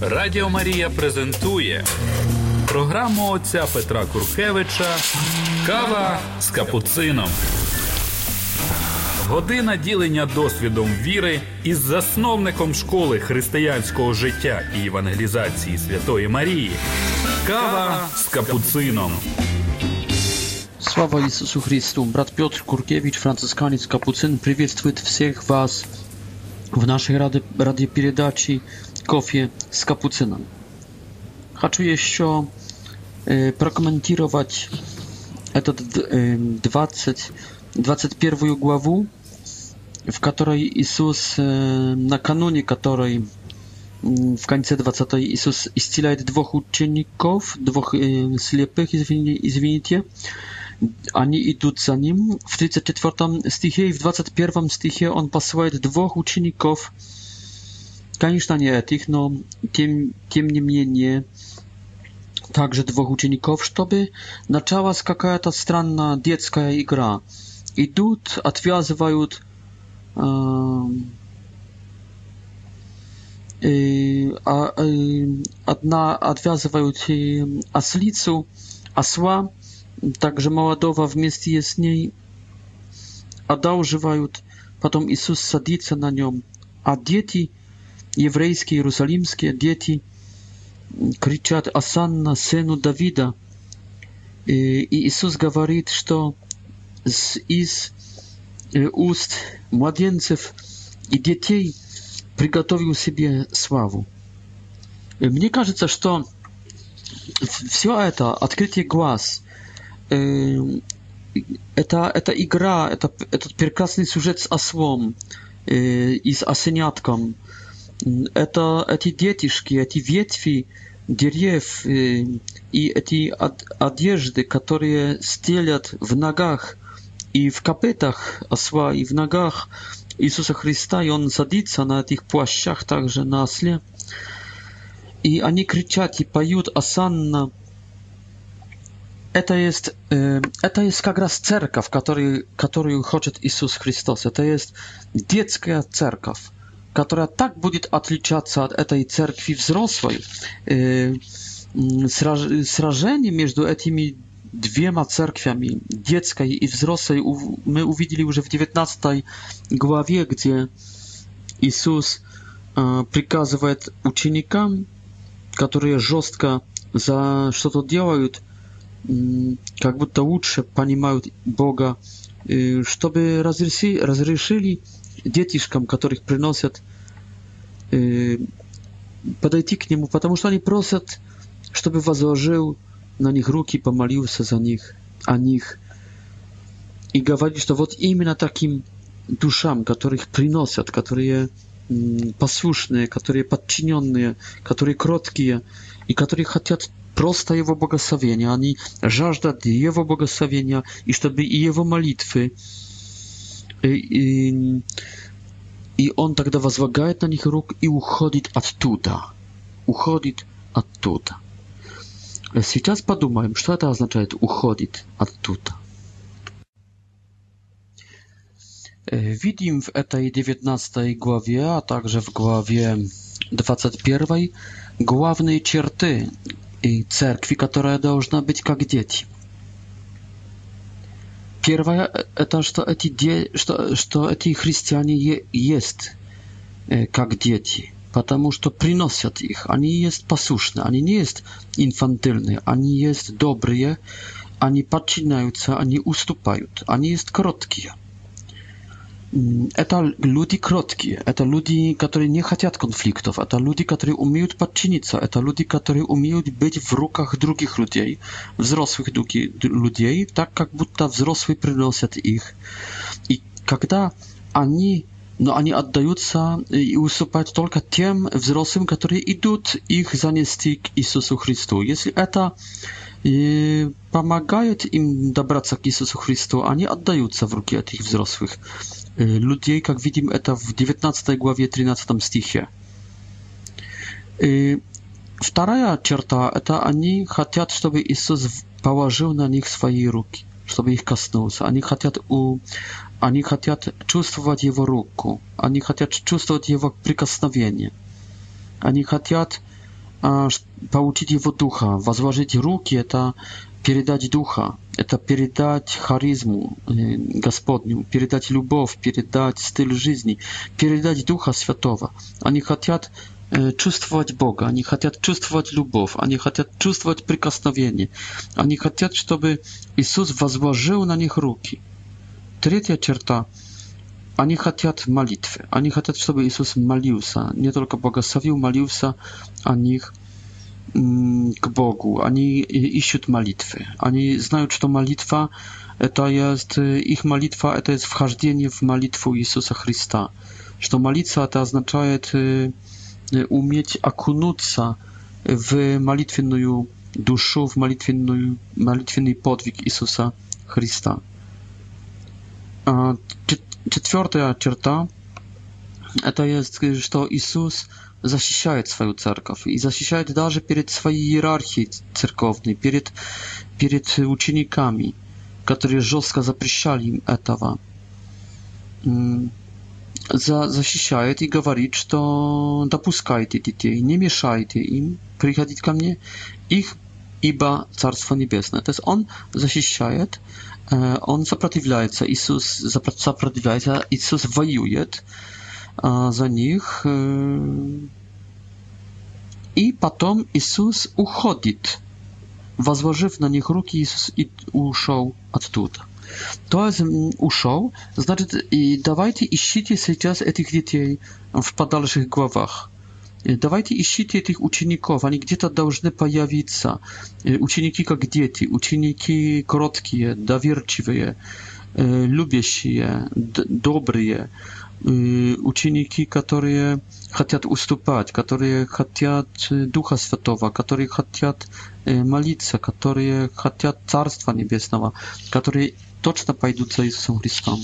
Радіо Марія презентує програму отця Петра Куркевича Кава з капуцином. Година ділення досвідом віри із засновником школи християнського життя і евангелізації Святої Марії. Кава з капуцином. Слава Ісусу Христу! Брат Петр Куркевич, Францисканець Капуцин, приветствует всіх вас в нашій ради, ради передачи kofie z kapucynem. Хочу еще э, прокомментировать этот э, 20, 21 главу, в которой Иисус, э, накануне которой w końcu 20 Jezus istilajt dwóch uczynników, dwóch e, ślepych, извините. Они идут за ним. В 34 стихе и в 21 стихе он посылает двух учеников, Конечно, этих, но тем, тем не менее также двух учеников, чтобы началась какая-то странная детская игра. Идут, отвязывают э, э, э, одна отвязывают э, ослицу, осла, также молодого вместе с ней одалживают, потом Иисус садится на нем, а дети – еврейские иерусалимские дети кричат «Асанна, сыну Давида!» И Иисус говорит, что из уст младенцев и детей приготовил себе славу. Мне кажется, что все это, открытие глаз, это, это игра, это, этот прекрасный сюжет с ослом и с осенятком, это эти детишки, эти ветви деревьев э, и эти одежды, которые стелят в ногах и в копытах осла, и в ногах Иисуса Христа, и он садится на этих плащах также на осле. И они кричат и поют «Асанна». Это есть, э, это есть как раз церковь, который, которую хочет Иисус Христос. Это есть детская церковь. которая так будет отличаться от этой церкви взрослой. Сражение между этими dwiema cerkwiami, dzieckiej i wzrosłej, my uwidzieli już w 19 głowie, gdzie Jezus przekazuje ucznikom, którzy жестко za что-то делают, как будто лучше понимают Бога, чтобы разрешили, разрешили детишкам, которых приносят, э, подойти к нему, потому что они просят, чтобы возложил на них руки, помолился за них, о них, и говорит, что вот именно таким душам, которых приносят, которые послушные, которые подчиненные, которые кроткие, и которые хотят просто Его благословения, они жаждут Его благословения, и чтобы и Его молитвы, и, и он тогда возлагает на них рук и уходит оттуда. Уходит оттуда. Сейчас подумаем, что это означает «уходит оттуда». Widzimy w tej 19 głowie, a także w głowie 21 główne cierty cerkwi, która должна być jak dzieci. Первое э, – это что эти, де, что, что эти христиане е, есть э, как дети, потому что приносят их. Они есть послушны, они не есть инфантильные, они есть добрые, они подчиняются, они уступают, они есть короткие – это люди кроткие, это люди, которые не хотят конфликтов, это люди, которые умеют подчиниться, это люди, которые умеют быть в руках других людей, взрослых други, людей, так как будто взрослые приносят их. И когда они но они отдаются и уступают только тем взрослым, которые идут их занести к Иисусу Христу. Если это и помогает им добраться к Иисусу Христу, они отдаются в руки этих взрослых людей, как видим это в 19 главе 13 стихе. И вторая черта – это они хотят, чтобы Иисус положил на них свои руки, чтобы их коснулся. Они хотят, у, они хотят чувствовать Его руку, они хотят чувствовать Его прикосновение, они хотят а, получить Его Духа. Возложить руки – это передать духа, это передать харизму э, Господню, передать любовь, передать стиль жизни, передать Духа Святого. Они хотят э, чувствовать Бога, они хотят чувствовать любовь, они хотят чувствовать прикосновение, они хотят, чтобы Иисус возложил на них руки. Третья черта – они хотят молитвы, они хотят, чтобы Иисус молился, не только благословил, молился о них – k Bogu, ani iść malitwy. Они знают, что молитва – это есть, их молитва – это есть вхождение в молитву Иисуса Христа. Что молиться – это означает уметь окунуться в молитвенную душу, в молитвенную, молитвенный подвиг Иисуса Христа. Четвертая черта – это есть, что Иисус – защищает свою церковь и защищает даже перед своей иерархией церковной, перед, перед учениками, которые жестко запрещали им этого. За, защищает и говорит, что допускайте детей, не мешайте им приходить ко мне, их ибо Царство Небесное. То есть он защищает, он сопротивляется, Иисус сопротивляется, Иисус воюет, za nich. Y, I potem Jezus uchodzi, wazłożył na nich ręki Jezus i uszedł od tuta. To jest mm, uszedł, znaczy i dawajcie i szicie teraz tych dzieci w podalszych głowach. Dawajcie i szicie tych uczniów, oni gdzie ta, должны pojawić się. Uczniki jak dzieci, uczniki krótkie, dawierciwe, y, lubię się je, dobre ученики, которые хотят уступать, которые хотят Духа Святого, которые хотят молиться, которые хотят Царства Небесного, которые точно пойдут за Иисусом Христом.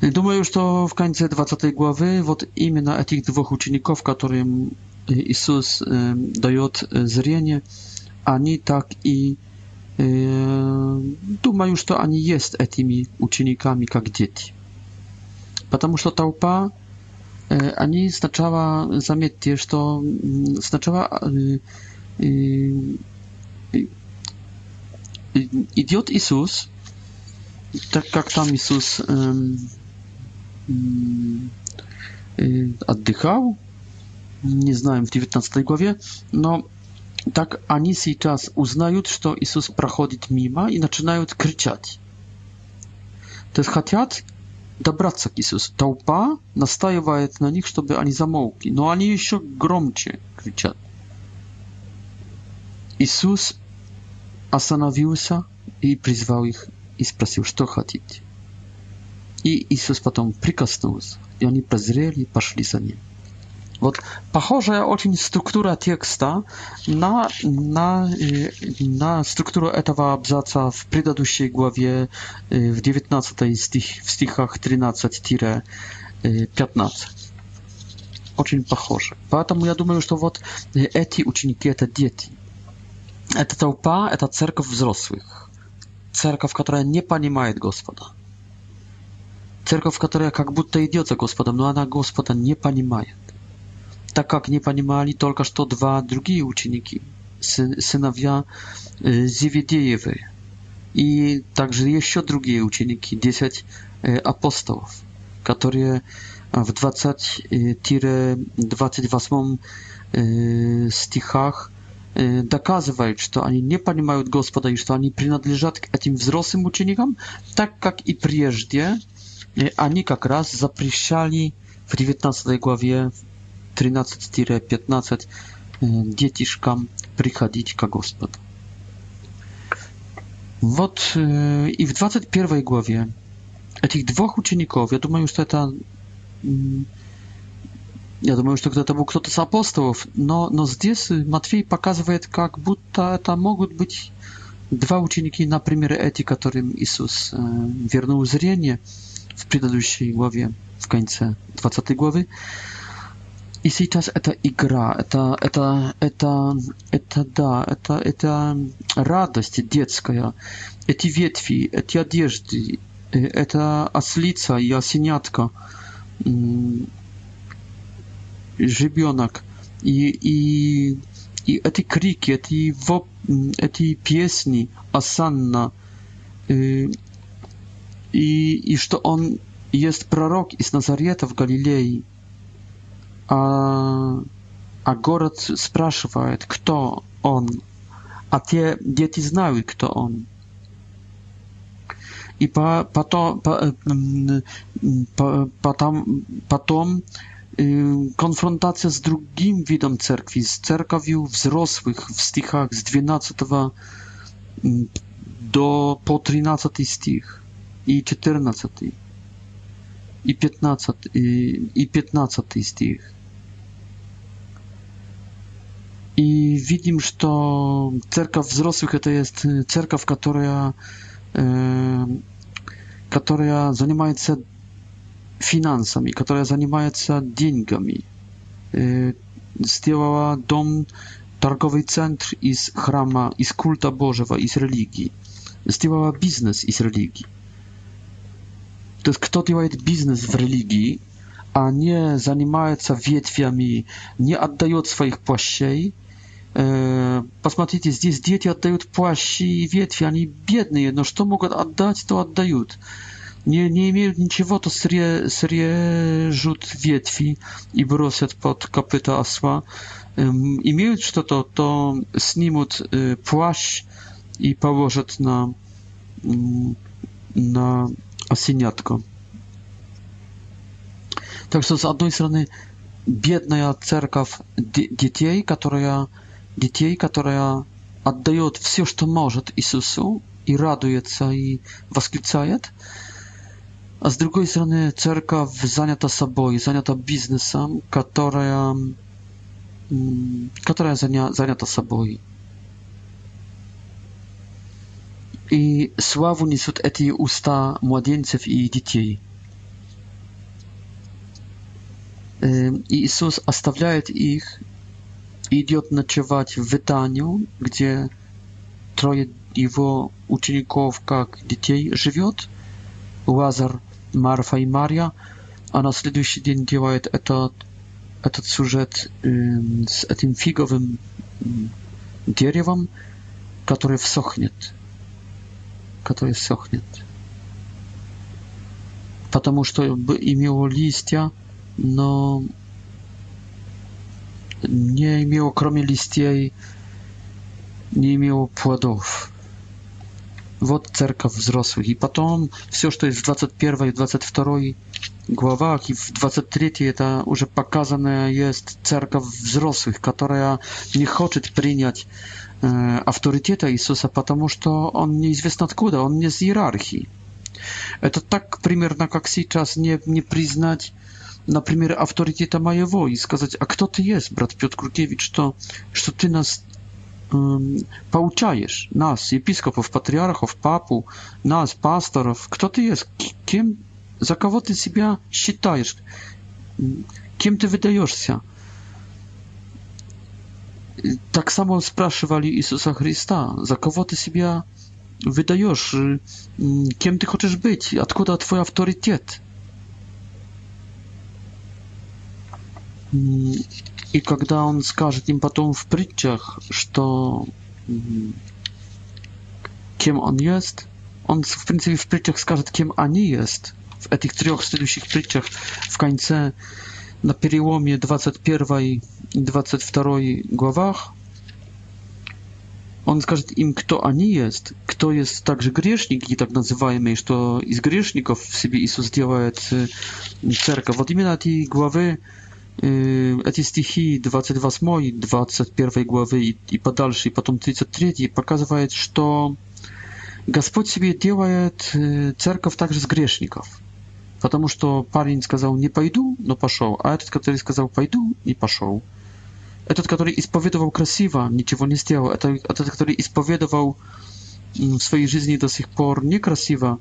Думаю, что в конце 20 главы вот именно этих двух учеников, которым Иисус дает зрение, они так и думаю, что они есть этими учениками, как дети потому что толпа, они сначала, заметьте, что сначала идет Иисус, так как там Иисус отдыхал, не знаем, в 19 главе, но так они сейчас узнают, что Иисус проходит мимо и начинают кричать. То есть хотят Добраться к Толпа настаивает на них, чтобы они замолкли, но они еще громче кричат. Иисус остановился и призвал их и спросил, что хотите. И Иисус потом прикоснулся, и они прозрели и пошли за ним. Вот похожая очень структура текста на, на, на структуру этого абзаца в предыдущей главе, в 19 стих, в стихах 13-15. Очень похоже. Поэтому я думаю, что вот эти ученики – это дети. Это толпа, это церковь взрослых. Церковь, которая не понимает Господа. Церковь, которая как будто идет за Господом, но она Господа не понимает так как не понимали только что два другие ученики, сыновья Зеведеевы, и также еще другие ученики, 10 апостолов, которые в 20-28 стихах доказывают, что они не понимают Господа и что они принадлежат к этим взрослым ученикам, так как и прежде они как раз запрещали в 19 главе 13-15 э, детишкам приходить к Господу. Вот э, и в 21 главе этих двух учеников, я думаю, что это я думаю, что это был кто-то из апостолов, но, но здесь Матфей показывает, как будто это могут быть два ученики, например, эти, которым Иисус э, вернул зрение в предыдущей главе, в конце 20 главы. И сейчас это игра, это, это, это, это, да, это, это радость детская. Эти ветви, эти одежды, э, это ослица и осенятка, жебенок. И, и, и эти крики, эти, воп, эти песни, осанна, э, и, и что он есть пророк из Назарета в Галилее. а, а город спрашивает, кто он, а те дети знают, кто он. И по, потом, по, по, потом, потом konfrontacja z drugim widem cerkwi, z cerkawiu wzrosłych w stichach z 12 do po 13 stich i 14 i 15 i 15 stich и видим, что церковь взрослых это есть церковь, которая, э, которая занимается финансами, которая занимается деньгами. Э, сделала дом, торговый центр из храма, из культа Божьего, из религии. Сделала бизнес из религии. То есть кто делает бизнес в религии, а не занимается ветвями, не отдает своих плащей, Э, посмотрите, здесь дети отдают плащи и ветви, они бедные, но что могут отдать, то отдают. Не, не имеют ничего, то сре, срежут ветви и бросят под копыта осла. Эм, имеют что-то, то снимут э, плащ и положат на, на осенятку. Так что, с одной стороны, бедная церковь детей, которая детей, которая отдает все, что может Иисусу, и радуется, и восклицает. А с другой стороны, церковь занята собой, занята бизнесом, которая, которая заня, занята собой. И славу несут эти уста младенцев и детей. Э, и Иисус оставляет их Idiot ночевать w wytaniu, gdzie troje jego uczniów, jak dzieci, żyje, Łazar, Marfa i Maria, a na następny dzień działają ten этот сюжет z tym figowym drzewem, który wschnie, który wschnie. Потому by имело листья, no nie имело кроме листьей, не имело плодов. Вот церковь взрослых. И потом все, что есть в 21 и 22 главах, и в 23 это уже показано есть церковь взрослых, которая не хочет принять э, авторитета Иисуса, потому что он неизвестно откуда, он не с иерархии. Это так примерно, как сейчас не, не признать например, авторитета моего и сказать, а кто ты есть, брат Петр Куркевич, что, что ты нас эм, поучаешь, нас, епископов, патриархов, папу, нас, пасторов, кто ты есть, кем, за кого ты себя считаешь, кем ты выдаешься. Так само спрашивали Иисуса Христа, за кого ты себя выдаешь, кем ты хочешь быть, откуда твой авторитет. И когда он скажет им потом в притчах, что кем он есть, он в принципе в притчах скажет, кем они есть. В этих трех следующих притчах в конце, на переломе 21 и 22 главах, он скажет им, кто они есть, кто есть также грешники, так называемые, что из грешников в себе Иисус делает церковь. Вот именно эти главы эти стихи 28, 21 главы и, и подальше, и потом 33 показывает, что Господь себе делает церковь также с грешников. Потому что парень сказал «не пойду», но пошел, а этот, который сказал «пойду», не пошел. Этот, который исповедовал красиво, ничего не сделал. Этот, этот который исповедовал в своей жизни до сих пор некрасиво,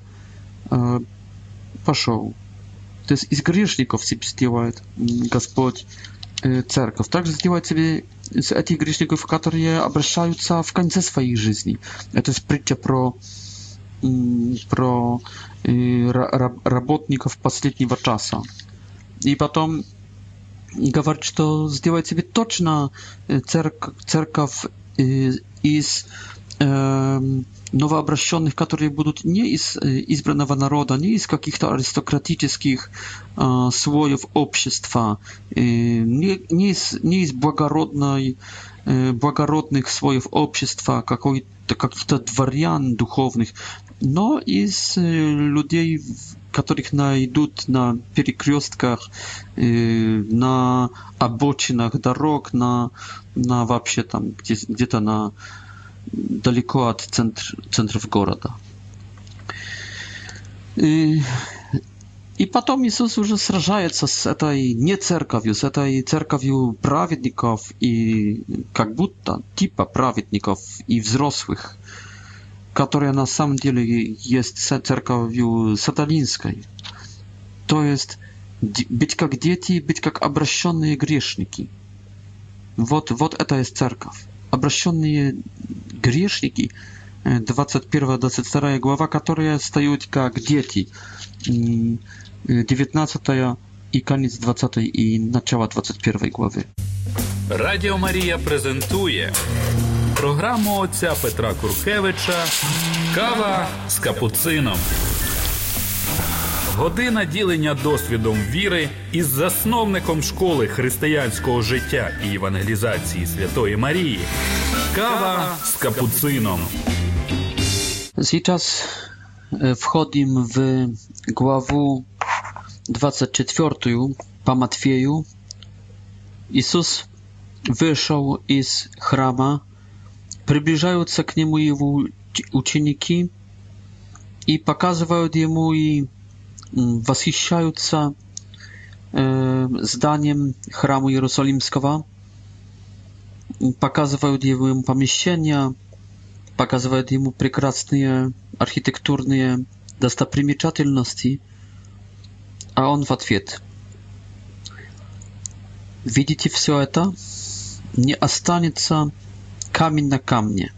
пошел. То есть из грешников себе сделает Господь э, церковь. Также сделает себе из этих грешников, которые обращаются в конце своей жизни. Это есть притча про про э, раб, работников последнего часа. И потом говорит, что сделает себе точно э, церковь, церковь э, из, из эм, э, новообращенных, которые будут не из избранного народа, не из каких-то аристократических э, слоев общества, э, не, не, из, не из благородной, э, благородных слоев общества, какой-то, каких-то дворян духовных, но из э, людей, которых найдут на перекрестках, э, на обочинах дорог, на, на вообще там где, где-то на далеко от центр, центров города. И, и потом Иисус уже сражается с этой не церковью, с этой церковью праведников и как будто типа праведников и взрослых, которая на самом деле есть церковью сатанинской. То есть быть как дети, быть как обращенные грешники. Вот, вот это есть церковь обращенные грешники, 21-22 глава, которые стоят как дети, 19 и конец 20 и начало 21 главы. Радіо Марія презентує програму отця Петра Куркевича Кава з капуцином. Година ділення досвідом віри із засновником школи християнського життя і евангелізації Святої Марії. Kawa z kapucyną. Сейчас wchodzimy w głowę 24 po Matwieju. Иисус вышел из храма, приближаются к нему его ученики и показывают ему и восхищаются зданием храма Иерусалимского, показывают ему помещения, показывают ему прекрасные архитектурные достопримечательности, а он в ответ. Видите все это? Не останется камень на камне.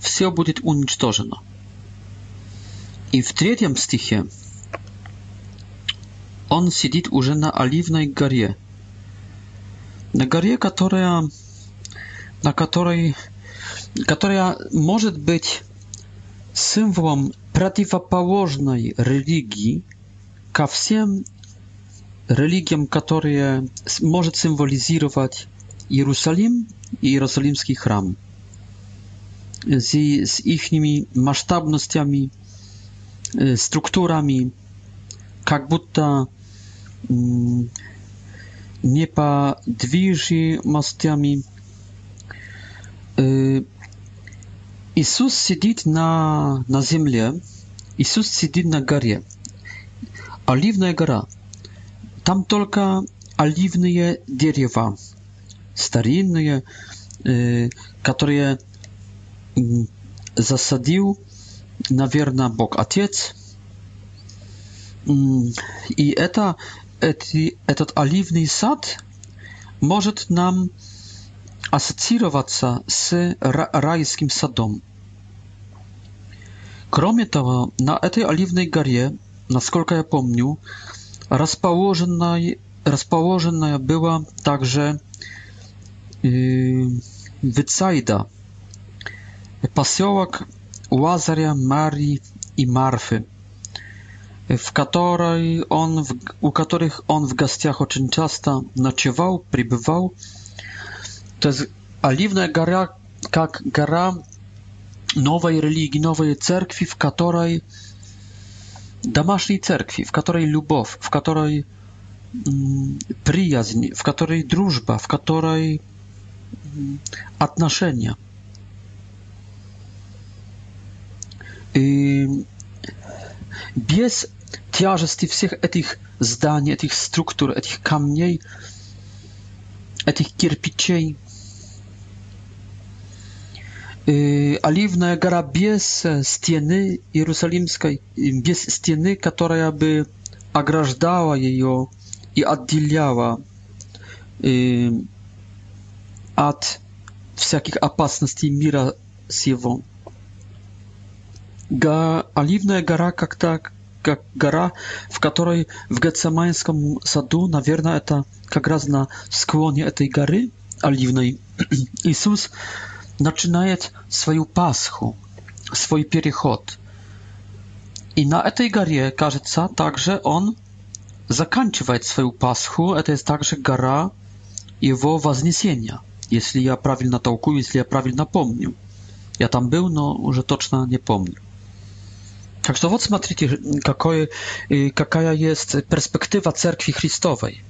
Все будет уничтожено. I w trzecim stychie on siedzi już na oliwnej górze. Na górze, która na której która może być symbolem przeciwpołożnej religii ka religią, która może symbolizować Jerozolim i jerozolimski chram. Z, ich nimi masztabnościami структурами, как будто неподвижимостями. Иисус сидит на, на земле, Иисус сидит на горе, Оливная гора. Там только оливные дерева, старинные, которые засадил наверное, Бог Отец. И это, эти, этот оливный сад может нам ассоциироваться с райским садом. Кроме того, на этой оливной горе, насколько я помню, расположенной, расположенная была также э, Вицайда, поселок Łazaria, Marii i Marfy, w której on, których on w gościach oczynczasta naciewał, przybywał. To jest Oliwna Gara, jak gara nowej religii, nowej cerkwi, w której domaśnej cerkwi, w której lubow, w której mm, przyjaźń, w której drużba, w której отношения. Mm, без тяжести всех этих зданий, этих структур, этих камней, этих кирпичей. Оливная гора без стены Иерусалимской, без стены, которая бы ограждала ее и отделяла от всяких опасностей мира сего ga, оливная гора как та как гора, в которой в Гецеманском саду, наверное, это как раз на склоне этой горы оливной, Иисус начинает свою Пасху, свой переход. И на этой горе, кажется, также он заканчивает свою Пасху. Это есть также гора его вознесения, если я правильно толкую, если я правильно помню. Я там был, но уже точно не помню. Także to owoc matriki y, y, kakaja jest perspektywa cerkwi chrystowej.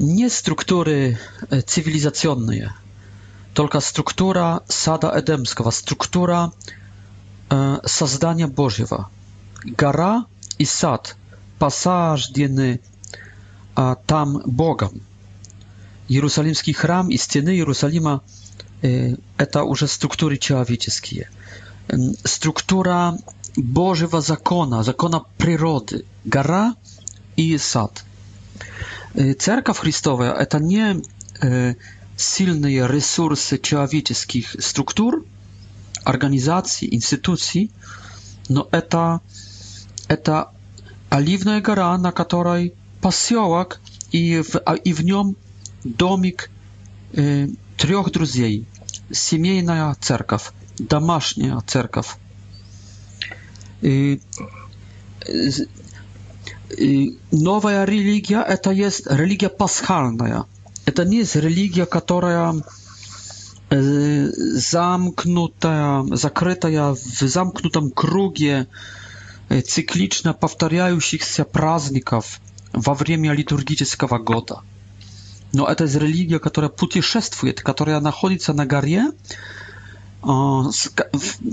Nie struktury e, cywilizacyjnej, tylko struktura sada edemskiego, struktura создания Божьего. Гора и сад посаждены а, там Богом. Иерусалимский храм и стены Иерусалима э, – это уже структуры человеческие. Структура Bożego zakona, zakona przyrody, gara i sad. E, cerkaw Chrystowa to nie e, silne resursy człowieckich struktur, organizacji, instytucji, no eta eta aliwna gara, na której pasiołak i w, a, nią domik e, trzech drużej, siemiejna cerkaw, domaśnia cerkaw. Новая религия – это есть религия пасхальная. Это не есть религия, которая замкнутая, закрытая в замкнутом круге циклично повторяющихся праздников во время литургического года. Но это религия, которая путешествует, которая находится на горе,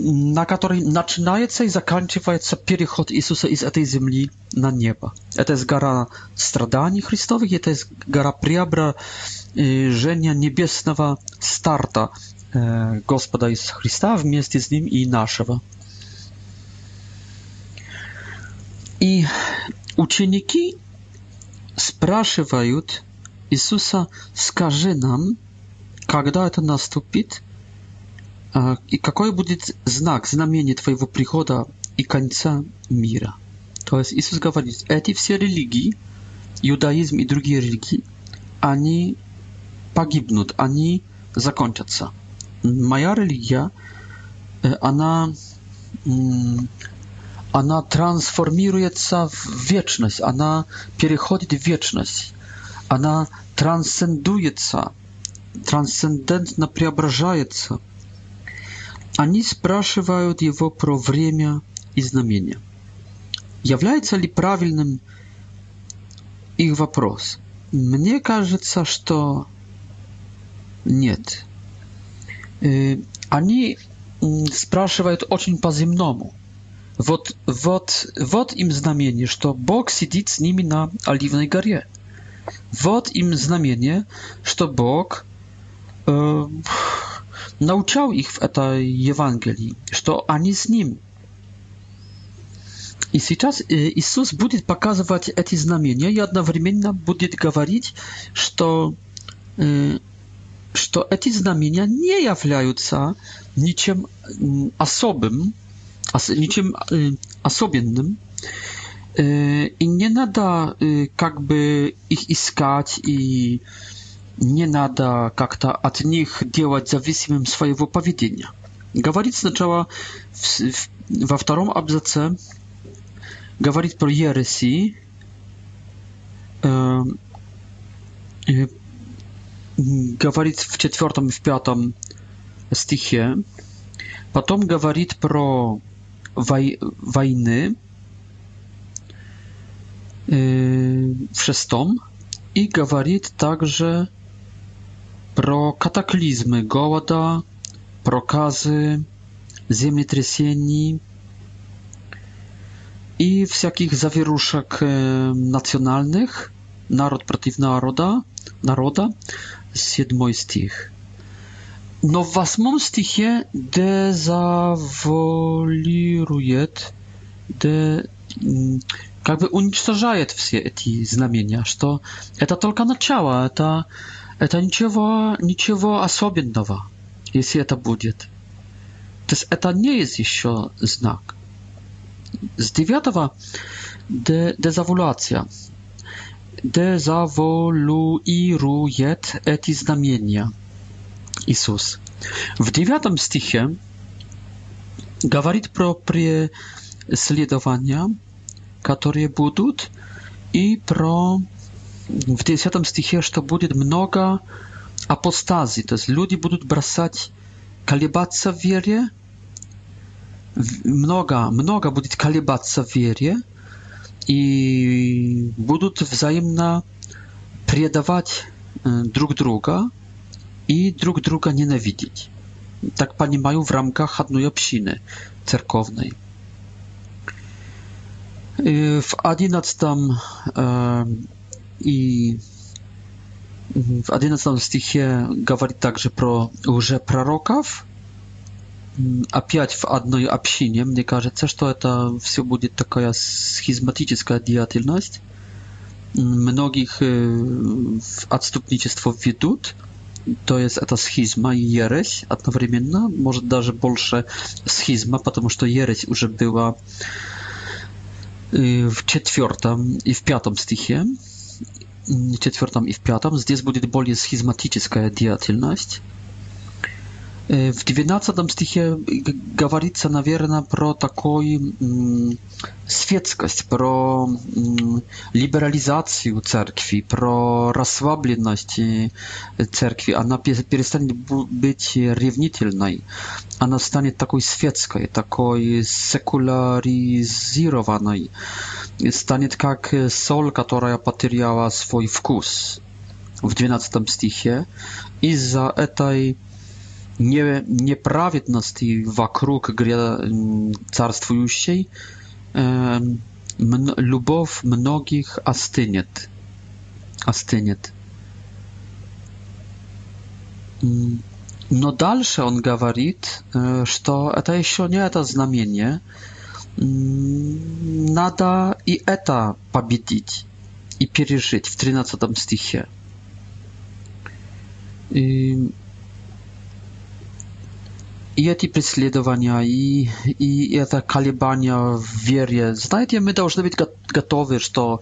na której zaczynaje się i zakończywa się przechod Jezusa z tej ziemi na niebo. E to jest gara stradani Chrystowych, e to jest gara przeobrażenia y, niebieskiego starta e, Gospoda Jezusa Chrysta w miejscu z Nim i naszego. I uczniki spraszywają Jezusa, skaże nam, kiedy to nastąpi, И какой будет знак, знамение твоего прихода и конца мира? То есть Иисус говорит, эти все религии, иудаизм и другие религии, они погибнут, они закончатся. Моя религия, она, она трансформируется в вечность, она переходит в вечность, она трансцендуется, трансцендентно преображается – Они спрашивают его про время и знамения. Является ли правильным их вопрос? Мне кажется, что нет. Они спрашивают очень по-земному. Вот, вот, вот им знамение, что Бог сидит с ними на Оливной горе. Вот им знамение, что Бог э, nauczał ich w tej Ewangelii, że ani z nim. I teraz Jezus będzie pokazywać te znamienia i jednocześnie będzie mówić, że что эти знамения не являются ничем особым, ничем y, особенным, y, и не надо y, как бы их искать i не надо как-то от них делать зависимым своего поведения. Говорит сначала в, в, во втором абзаце, говорит про ереси, э, э, говорит в четвертом и в пятом стихе, потом говорит про вой, войны э, в шестом и говорит также kataklizmy głoda, prokazy, ziemietrysieni i wszelkich zawieruszek e, nacjonalnych, naród przeciw naroda, naroda, z stich. No w ósmym dezawoliruje, de, mm, jakby unicestrzaje wszystkie te znamienia, że to, to tylko na ciała, to Это ничего, ничего особенного, если это будет. То есть это не есть еще знак. С девятого де, дезавуляция. Дезавулирует эти знамения Иисус. В девятом стихе говорит про преследования, которые будут, и про в 10 стихе, что будет много апостазий, то есть люди будут бросать, колебаться в вере, много, много будет колебаться в вере, и будут взаимно предавать друг друга и друг друга ненавидеть. Так понимаю, в рамках одной общины церковной. И в одиннадцатом i w 11 stichie gawali także pro że prorokaw a piać w jednej obcinie mnie każe coś jest to wszystko będzie taka schizmatyczna działalność mnogich y, w odstępnictwo wiedut to jest ta schizma i jereś jednocześnie może nawet bolsze schizma ponieważ to jereś już była y, w czwartym i w piątym stichie четвертом и в пятом. Здесь будет более схизматическая деятельность. Y, w 12 stichie gawarica nawierna pro takoj mm, świeckość, pro mm, liberalizację cerkwi, pro rozsłabienność cerkwi, a na przestanie być rewnitelnej, a na stanie takoj świeckiej, takoj sekularizowanej, stanie jak sol, która potyriała swój wkus w 12 stichie i za etaj nie, nieprawidłowości wokół mm, carstwującej, lubow mnogich astyniet. Astyniet. Mm, no dalsze on mówi, że e, to eta jeszcze nie to znamienie. Mm, nada i eta pobiedzić i przeżyć w 13 stychie i эти преследования, и, и это колебания в вере. Знаете, мы должны быть готовы, что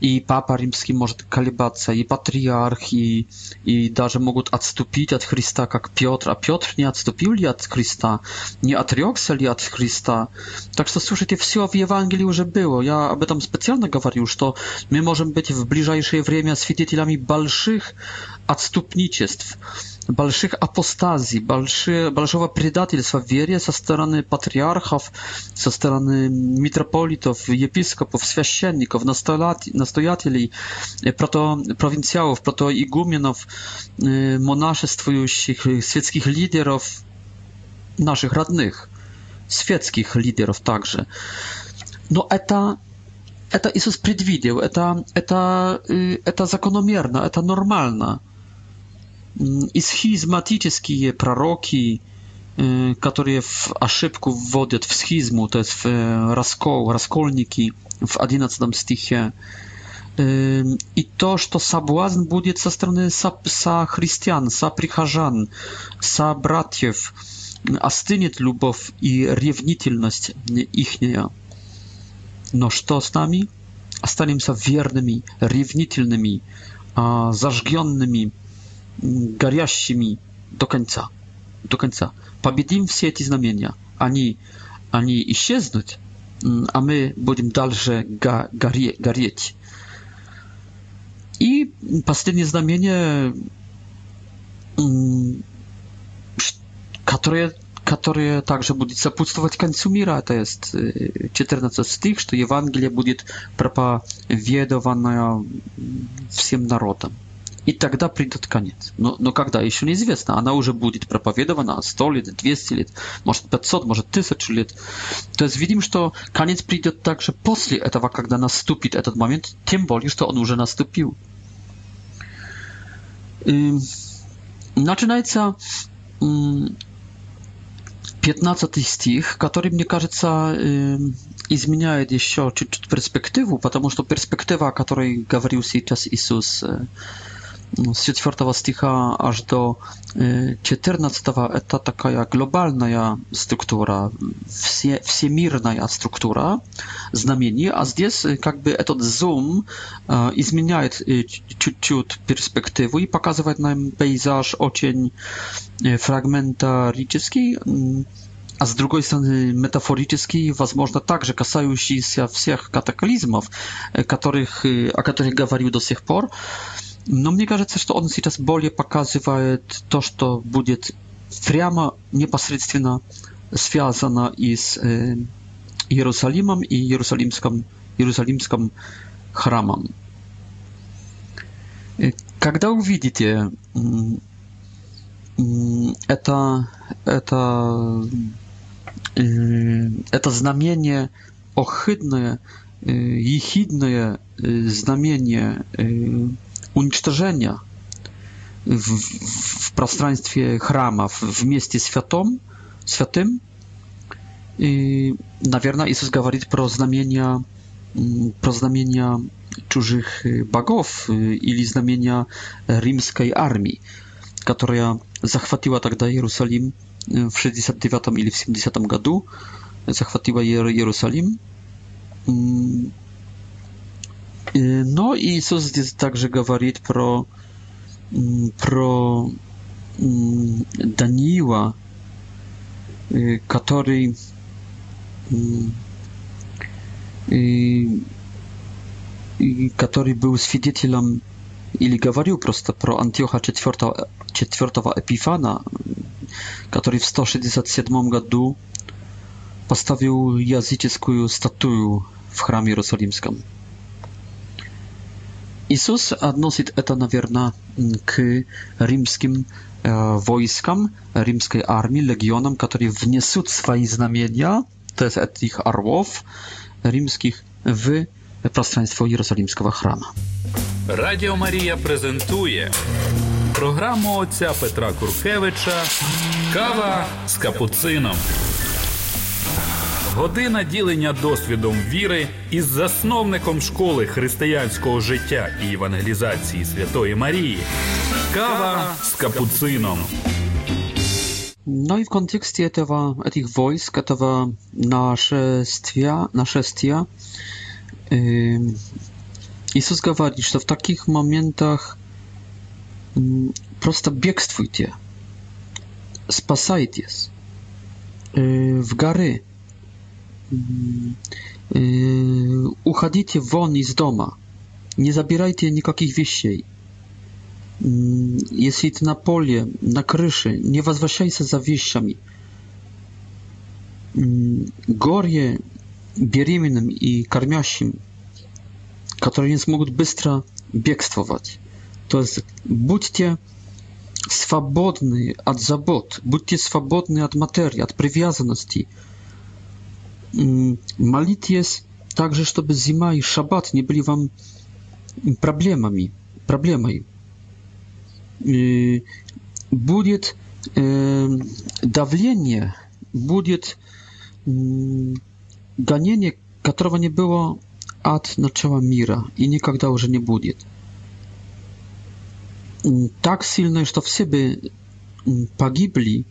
и Папа Римский может колебаться, и Патриарх, и, и даже могут отступить от Христа, как Петр. А Петр не отступил ли от Христа? Не отрекся ли от Христа? Так что, слушайте, все в Евангелии уже было. Я об этом специально говорю, что мы можем быть в ближайшее время свидетелями больших отступничеств больших апостазий, большие, большого предательства в вере со стороны патриархов, со стороны митрополитов, епископов, священников, настоятелей, прото провинциалов, прото игуменов, монашествующих, светских лидеров, наших родных, светских лидеров также. Но это это Иисус предвидел, это, это, это закономерно, это нормально – и схизматические пророки, которые в ошибку вводят в схизму, то есть в раскол, раскольники в 11 стихе. И то, что соблазн будет со стороны со, со христиан, со прихожан, со братьев, остынет любовь и ревнительность ихняя. Но что с нами? Останемся верными, ревнительными, зажженными, горящими до конца. До конца. Победим все эти знамения. Они, они исчезнут, а мы будем дальше горе, гореть. И последнее знамение, которое, которое также будет сопутствовать концу мира, то есть 14 стих, что Евангелие будет проповедовано всем народам. И тогда придет конец. Но, но когда, еще неизвестно. Она уже будет проповедована 100 лет, 200 лет, может 500, может 1000 лет. То есть видим, что конец придет также после этого, когда наступит этот момент, тем более, что он уже наступил. И начинается 15 стих, который, мне кажется, изменяет еще чуть-чуть перспективу, потому что перспектива, о которой говорил сейчас Иисус, z czwartego sticha aż do y, czternastego, to taka globalna struktura, wszechmierna struktura znamieni, a zdes y, jakby ten zoom y, zmienia ciut perspektywę i pokazuje nam pejzaż, ocień fragmentaryczny, mm, a z drugiej strony metaforyczny, można także kasający się wszystkich kataklizmów, o których mówił do tej pory. Но мне кажется, что он сейчас более показывает то, что будет прямо непосредственно связано и с э, Иерусалимом и Иерусалимском, Иерусалимском храмом. Когда увидите это, это, это знамение охидное, ехидное знамение уничтожения в, в пространстве храма, вместе с святым, святым. И, наверное, Иисус говорит про знамения, про знамения чужих богов или знамения римской армии, которая захватила тогда Иерусалим в 69 или в 70 году, захватила Иерусалим no и создадит также говорит про, про Даниила, который который был свидетелем или говорил просто про Антиоха IV, IV Эпифана, который в 167 году поставил языческую статую в храме Иерусалимском. Иисус относит это, наверное, к римским войскам, римской армии, легионам, которые внесут свои знамения, то есть этих орлов римских, в пространство Єрусалімського храма. Радіо Марія презентує програму отця Петра Куркевича Кава з капуцином. Година ділення досвідом віри із засновником школи християнського життя і евангелізації Святої Марії. Кава с капуцином. No i w kontekście tego, tych wojsk, tego naszestia, naszestia yy, Jezus mówi, że w takich momentach prosto biegstwujcie, spasajcie, y, w gary, Уходите вон из дома. Не забирайте никаких вещей. Если ты на поле, на крыше, не возвращайся за вещами. Горе беременным и кормящим, которые не смогут быстро бегствовать. То есть будьте свободны от забот, будьте свободны от материи, от привязанности, молитесь также, чтобы зима и шаббат не были вам проблемами, проблемой. И будет э, давление, будет э, гонение, которого не было от начала мира и никогда уже не будет. Так сильное, что все бы погибли,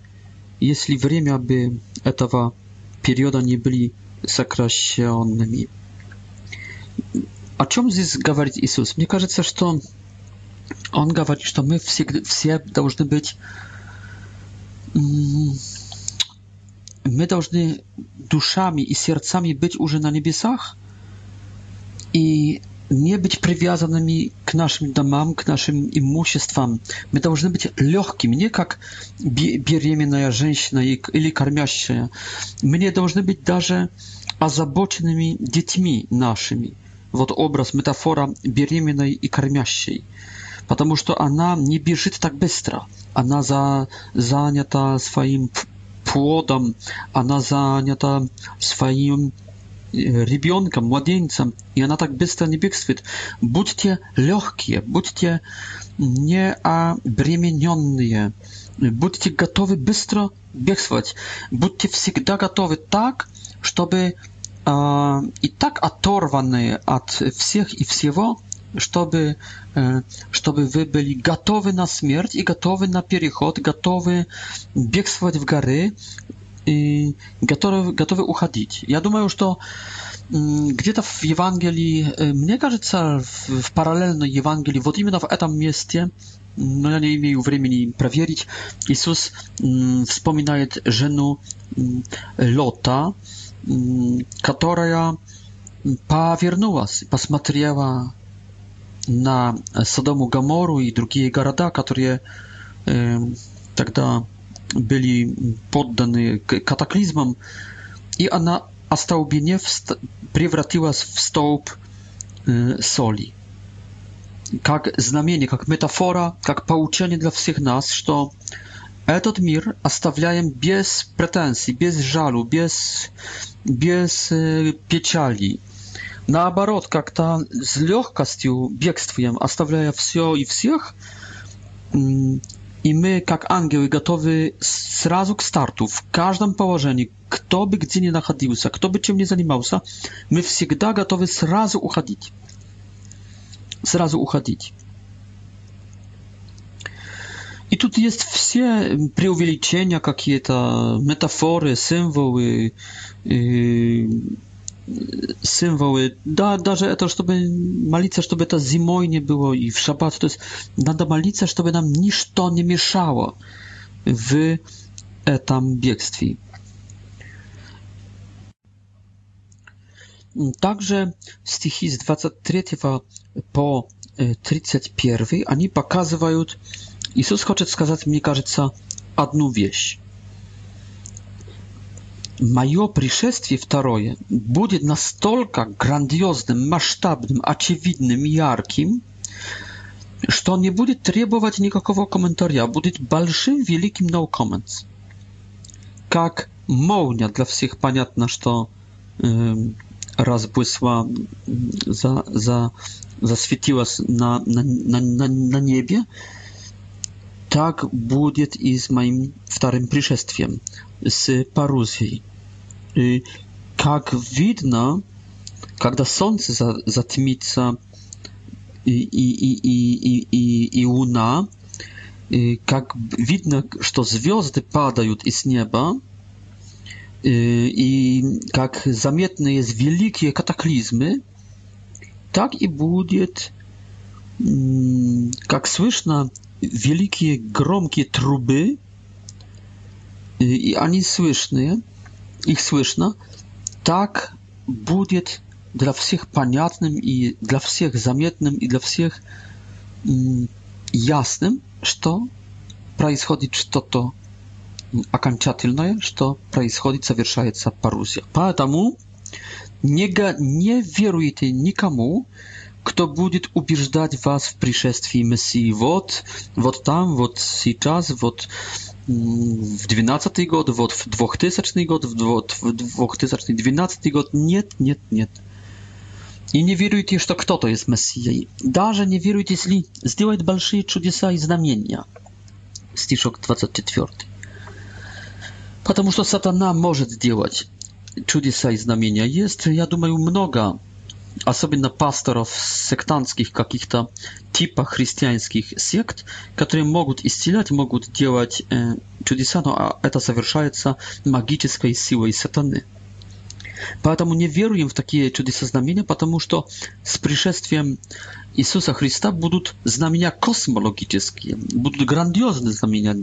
если время бы этого не периода не были сокращенными. О чем здесь говорит Иисус? Мне кажется, что Он говорит, что мы всегда, все должны быть... Мы должны душами и сердцами быть уже на небесах. И nie być przywiązanymi k naszym domom, k naszym imuśestwom. My powinny być lekkimi, nie jak bieriemna żeńszna ili karmiaszcza. My nie powinny być a azabocznymi dziećmi naszymi. Вот образ, метафора беременной и кормящей. Потому что она не бежит так быстро. Она за, занята своим плодом, она занята swoim ребенком, младенцем, и она так быстро не бегствует. Будьте легкие, будьте не обремененные, будьте готовы быстро бегствовать, будьте всегда готовы так, чтобы э, и так оторваны от всех и всего, чтобы, э, чтобы вы были готовы на смерть и готовы на переход, готовы бегствовать в горы, и готовы, готовы уходить. Я думаю, что где-то в Евангелии, мне кажется, в, в параллельной Евангелии, вот именно в этом месте, но я не имею времени проверить, Иисус вспоминает жену Лота, которая повернулась, посмотрела на Содому Гамору и другие города, которые тогда byli poddani kataklizmom i ona ostałbieniew przewróciła w stołb y, soli. Jak znamienie, jak metafora, jak pouczenie dla wszystkich nas, że ten mir zostawiam bez pretensji, bez żalu, bez, bez y, pieczali. Na obrót, jak ta z lekkością biegstwujem, zostawiam wszystko i wsiach i my, jak angioły, gotowy z razu k startu, w każdym położeniu, kto by gdzie nie nachodził się, kto by czym nie zajmował się, my wsiegda gotowy zrazu razu uchodzić. zrazu razu uchodzić. I tutaj jest wszystkie preuwielicienia, jakie to metafory, symboły, yy, символы. Да, даже это, чтобы молиться, чтобы это зимой не было и в шаббат. То есть надо молиться, чтобы нам ничто не мешало в этом бегстве. Также стихи с 23 по 31, они показывают, Иисус хочет сказать, мне кажется, одну вещь. Мое пришествие второе будет настолько грандиозным, масштабным, очевидным, ярким, что он не будет требовать никакого комментария, будет большим, великим no comments. Как молния для всех понятно, что э, разбысла, за, за, засветилась на, на, на, на небе, tak będzie i z moim wtorym przyszestwem z Paruzji. I y, jak widno, kiedy słońce zatmica y, i i i i i i luna, y, jak widno, że to gwiazdy padają i z nieba i jak zamietne jest wielkie kataklizmy, tak i będzie, mm, jak słyszna wielkie, gromkie truby y, i ani słyszne, ich słyszno, tak będzie dla wszystkich paniatnym i dla wszystkich zamietnym i dla wszystkich mm, jasnym, że to, to to происходит что-то окончательное, что происходит, совершается парузия. Поэтому не, не веруйте nikomu кто будет убеждать вас в пришествии Мессии вот, вот там, вот сейчас, вот в 12 год, вот в 2000 год, вот в 2012 год. Нет, нет, нет. И не веруйте, что кто-то есть Мессией. Даже не веруйте, если сделает большие чудеса и знамения. Стишок 24. Потому что сатана может делать чудеса и знамения. Есть, я думаю, много особенно пасторов сектантских каких-то типа христианских сект, которые могут исцелять, могут делать э, чудеса, но это совершается магической силой сатаны. Поэтому не веруем в такие чудеса знамения, потому что с пришествием Иисуса Христа будут знамения космологические, будут грандиозные знамения,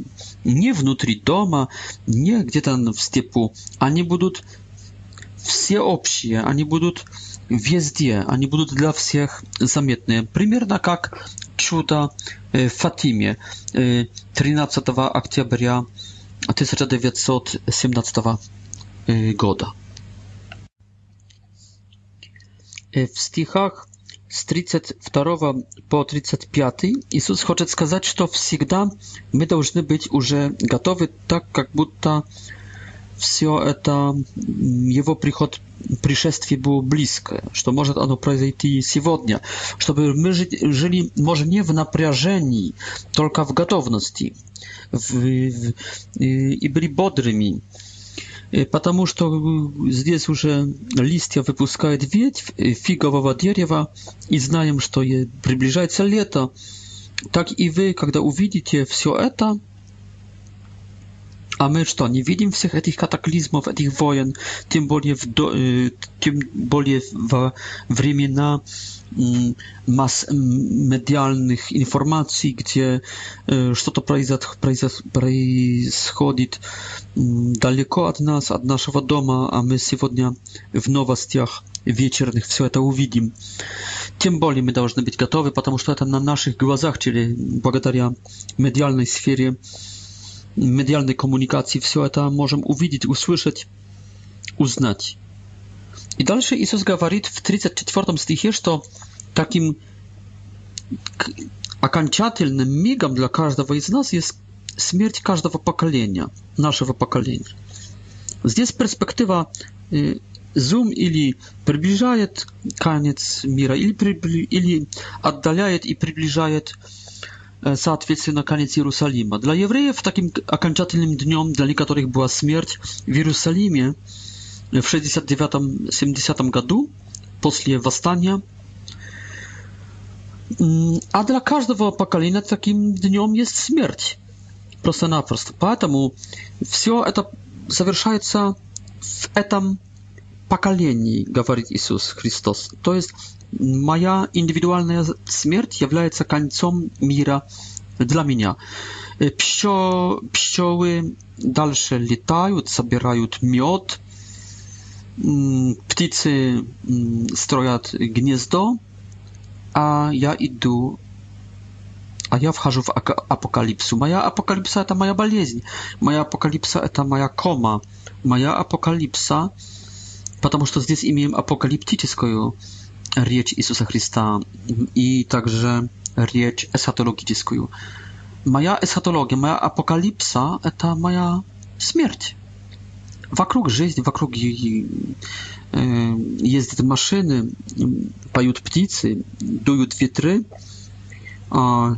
не внутри дома, не где-то в степу, они будут всеобщие, они будут э, везде, они будут для всех заметны. Примерно как чудо в Фатиме 13 октября 1917 года. W стихах с 32 по 35 Иисус хочет сказать, что всегда мы должны быть уже готовы, так как будто все это, его приход пришествие было близкое, что может оно произойти сегодня, чтобы мы жили, может, не в напряжении, только в готовности, в, в, и были бодрыми, потому что здесь уже листья выпускают ветвь фигового дерева, и знаем, что приближается лето. Так и вы, когда увидите все это, a my co, nie widzimy wszystkich tych kataklizmów, tych wojen, tym bardziej w do, y, tym bardziej w wremena mm, mas medialnych informacji, gdzie co y, to происходит mm, daleko od nas, od naszego domu, a my сегодня w nowościach wieczornych wszystko to увидим. Tym bardziej my должны być gotowi, ponieważ to na naszych głazach, czyli dzięki medialnej sfery medialnej komunikacji wszystko to możemy uwidzieć, usłyszeć, uznać. I dalszy. Jezus gawarit w 34 stichie, że takim akanciatelnym migam dla każdego z nas jest śmierć każdego pokolenia, naszego pokolenia. Zdjęć perspektywa y, zoom ili przybliżaje koniec mira, ili, ili oddalaje i przybliżaje соответственно, конец Иерусалима. Для евреев таким окончательным днем, для некоторых была смерть в Иерусалиме в 69-70 году после восстания. А для каждого поколения таким днем есть смерть. Просто-напросто. Поэтому все это совершается в этом поколении, говорит Иисус Христос. То есть Maja indywidualna śmierć jest końcem mira dla mnie. Psio, pszczoły dalsze latają, zabierają miód. Ptycy stroją gniezdo, a ja idę, a ja wchodzę w apokalipsę. Moja apokalipsa to maja boleźń. Maja apokalipsa to maja koma. Maja apokalipsa, ponieważ tutaj mamy apokaliptyczną riječ Isusa Hrista i także riječ esatologii dziękuję. Moja eschatologia, moja apokalipsa to moja śmierć. Wokół жизнь, wokół jej jeździć maszyny, поют птицы, дуют ветры,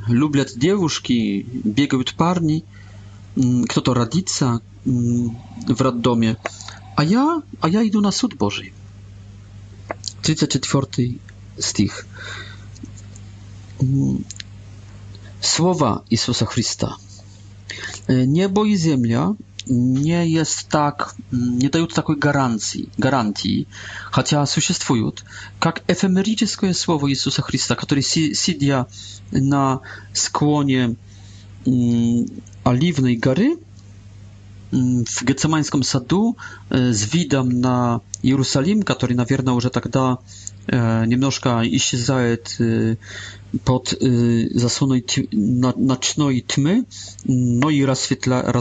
любят девушки, бегают парни, кто-то родится в роддоме, а я, а я иду на суд Божий. 34 stich. Mm. Słowa Jezusa Chrysta. E, niebo i ziemia nie jest tak, mm, nie dają takiej gwarancji, gwarancji, chociaż istnieją, jak efemeryczne słowo Jezusa Chrysta, które siedzi na skłonie um, Oliwnej Góry, Mm, w Getsemańskim Sadu e, z widem na Jerusalem, który tak e, e, na pewno już i się iścizajet pod zasłoną nocnej tmy, no i rozświetla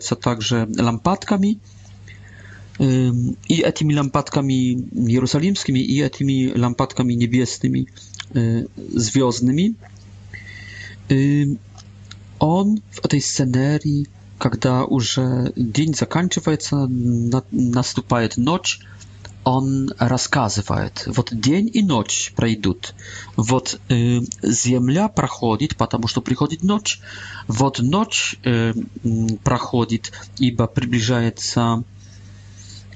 się także lampadkami. I tymi lampadkami jerozolimskimi, i tymi lampadkami niebieskimi, zwiozdnymi. On w tej scenerii когда уже день заканчивается, наступает ночь, он рассказывает, вот день и ночь пройдут, вот э, земля проходит, потому что приходит ночь, вот ночь э, проходит, ибо приближается,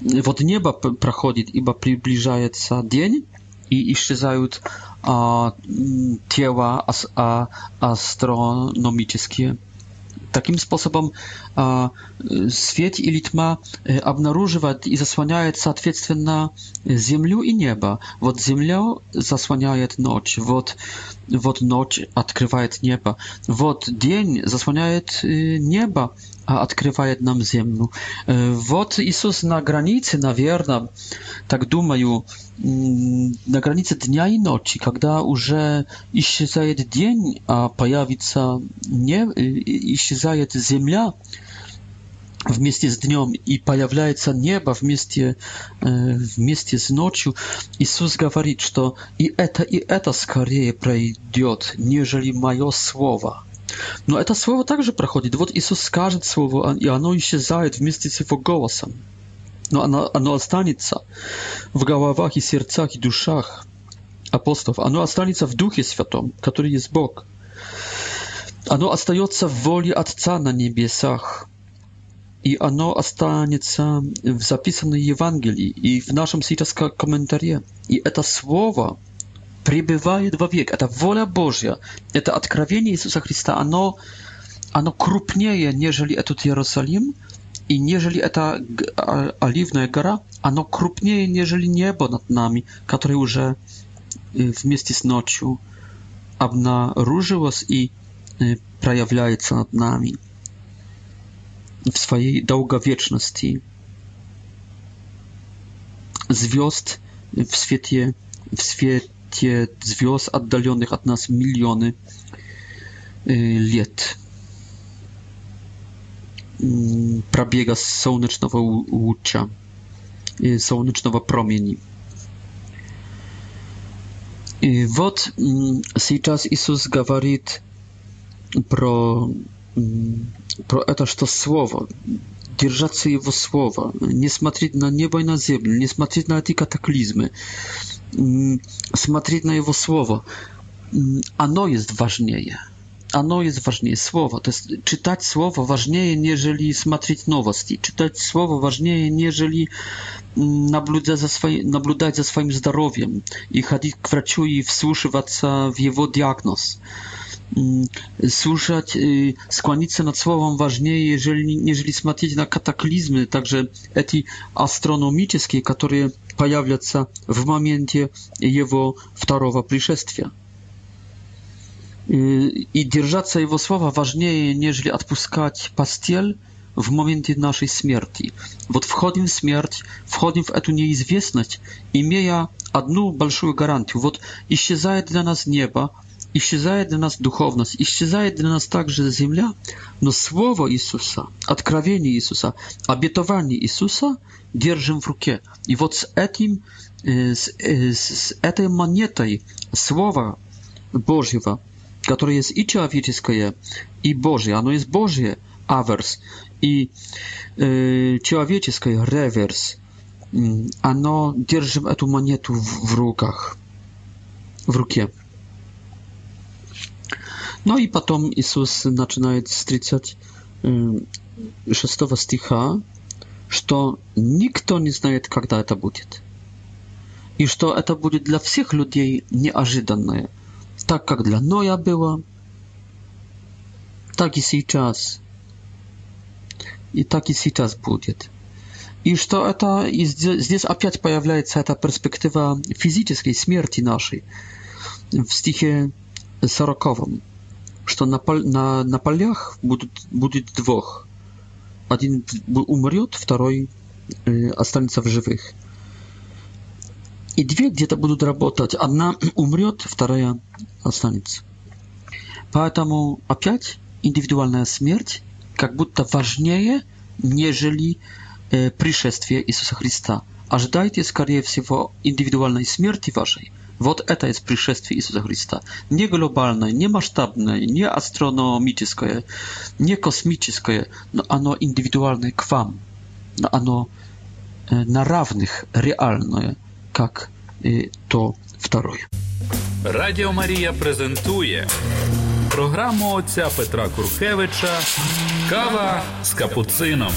вот небо проходит, ибо приближается день, и исчезают э, тела ас, а, астрономические takim sposobem a, świat i litma obnarzywać e, i zasłaniać odpowiednio ziemię i nieba. Wod ziemia zasłaniaje noc, wod wod noc odkrywa nieba, wod dzień zasłaniaje e, nieba a odkrywaje nam ziemię. E, Wod Isus na granicy, na wierna, tak dumaju, mm, na granicy dnia i nocy, kiedy już iście dzień, a pojawi się nie, iście zajed ziemia w mieście z dniem i pojawiaje się nieba w mieście w mieście z nocą. Isus mówi, że to i eta i eta skorzeje przejdzie, nieżeli moje słowa. Но это слово также проходит. Вот Иисус скажет слово, и оно исчезает вместе с его голосом. Но оно, оно останется в головах и сердцах и душах апостолов. Оно останется в Духе Святом, который есть Бог. Оно остается в воле Отца на небесах. И оно останется в записанной Евангелии и в нашем сейчас комментарии. И это слово – пребывает вовек. Это воля Божья. Это откровение Иисуса Христа. Оно, оно крупнее, нежели этот Иерусалим, и нежели эта Оливная гора, оно крупнее, нежели небо над нами, которое уже вместе с ночью обнаружилось и проявляется над нами в своей долговечности. Звезд в свете, в свете те звезд, отдаленных от нас миллионы лет пробега солнечного луча, солнечного промени. И вот сейчас Иисус говорит про, про это, что Слово, держаться Его Слова, не смотреть на небо и на землю, не смотреть на эти катаклизмы, смотреть на Его Слово. Оно есть важнее. Оно есть важнее Слово. То есть читать Слово важнее, нежели смотреть новости. Читать Слово важнее, нежели наблюдать за, свои, наблюдать за своим здоровьем и ходить к врачу и вслушиваться в его диагноз. Słuchać, skłanić nad słowem ważniej, jeżeli, jeżeli смотреть na kataklizmy, także ety astronomiczne, które появятся в моменте его второго пришествия. И держаться его слова важнее, нежели отпускать постель в моменте нашей смерти. Вот входим в смерть, входим в эту неизвестность, имея одну большую гарантию. Вот исчезает для нас небо, исчезает для нас духовность, исчезает для нас также земля, но Слово Иисуса, откровение Иисуса, обетование Иисуса – держим в руке. И вот с этим, с, с этой монетой слова Божьего, которое есть и человеческое, и Божье, оно есть Божье, аверс, и э, человеческое, реверс, оно держим эту монету в, в руках, в руке. No i potem Jezus zaczyna z 36 sticha что никто не знает, когда это будет. И что это будет для всех людей неожиданное, так как для Ноя было, так и сейчас, и так и сейчас будет. И что это и здесь опять появляется эта перспектива физической смерти нашей в стихе 40, что на, на, на полях будут, будет двух – один умрет, второй останется в живых. И две где-то будут работать. Одна умрет, вторая останется. Поэтому опять индивидуальная смерть как будто важнее, нежели пришествие Иисуса Христа. Ожидайте, скорее всего, индивидуальной смерти вашей, Вот это есть пришествие Иисуса Христа. Не глобальное, не масштабное, не астрономическое, не космическое, но оно индивидуальное к вам. Оно э, на равных реальное, как и э, то второе. Радио Мария презентует программу отца Петра Куркевича Кава с капуцином.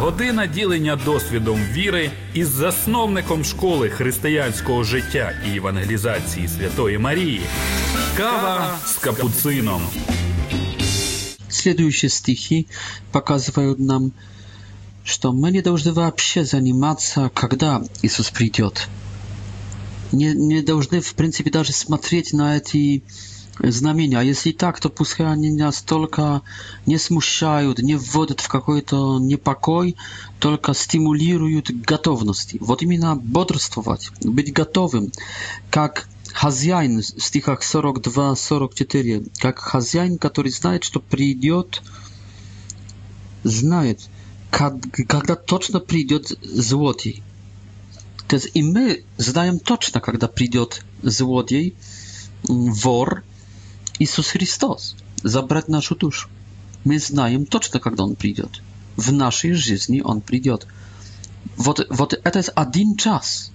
Година ділення досвідом віри із засновником школи християнського життя і евангелізації Святої Марії. Кава с капуцином. Следующие стихи показывают нам, что мы не должны вообще заниматься, когда Иисус придет. Не, не должны, в принципе, даже смотреть на эти znamienia. Jeśli tak, to pustchnienia stolka nie smuszają, nie wwodzą w jakiś to niepokój, tylko stymulują gotowość. Wot imina bodrstwować, być gotowym, jak Хозяин в стихах 42-44, как хозяин, который знает, что придет, знает, когда точно придет злодей. То есть и мы знаем точно, когда придет злодей, вор – Иисус Христос, забрать нашу душу. Мы знаем точно, когда Он придет. В нашей жизни Он придет. Вот, вот это один час.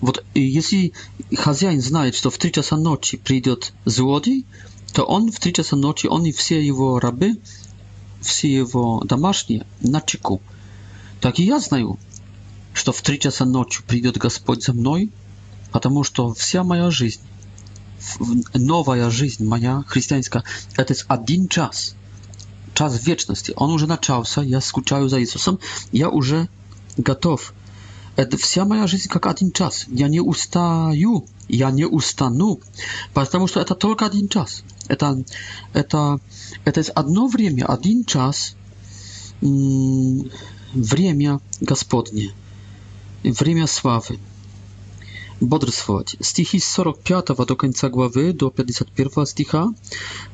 Вот если хозяин знает, что в три часа ночи придет злодей, то он в три часа ночи, он и все его рабы, все его домашние на чеку. Так и я знаю, что в три часа ночи придет Господь за мной, потому что вся моя жизнь nowa жизнь moja chrześcijańska, to jest jeden czas, czas wieczności. On już na się, ja skuczaję za Jezusem, ja już gotów. To wsia moja życie jak jeden czas. Ja nie ustaję, ja nie ustanu, ponieważ to to tylko jeden czas. To, to, to jest jedno время, jeden czas, время mm, Gospodnie, время sławy бодрствовать. Стихи с 45 до конца главы, до 51 стиха,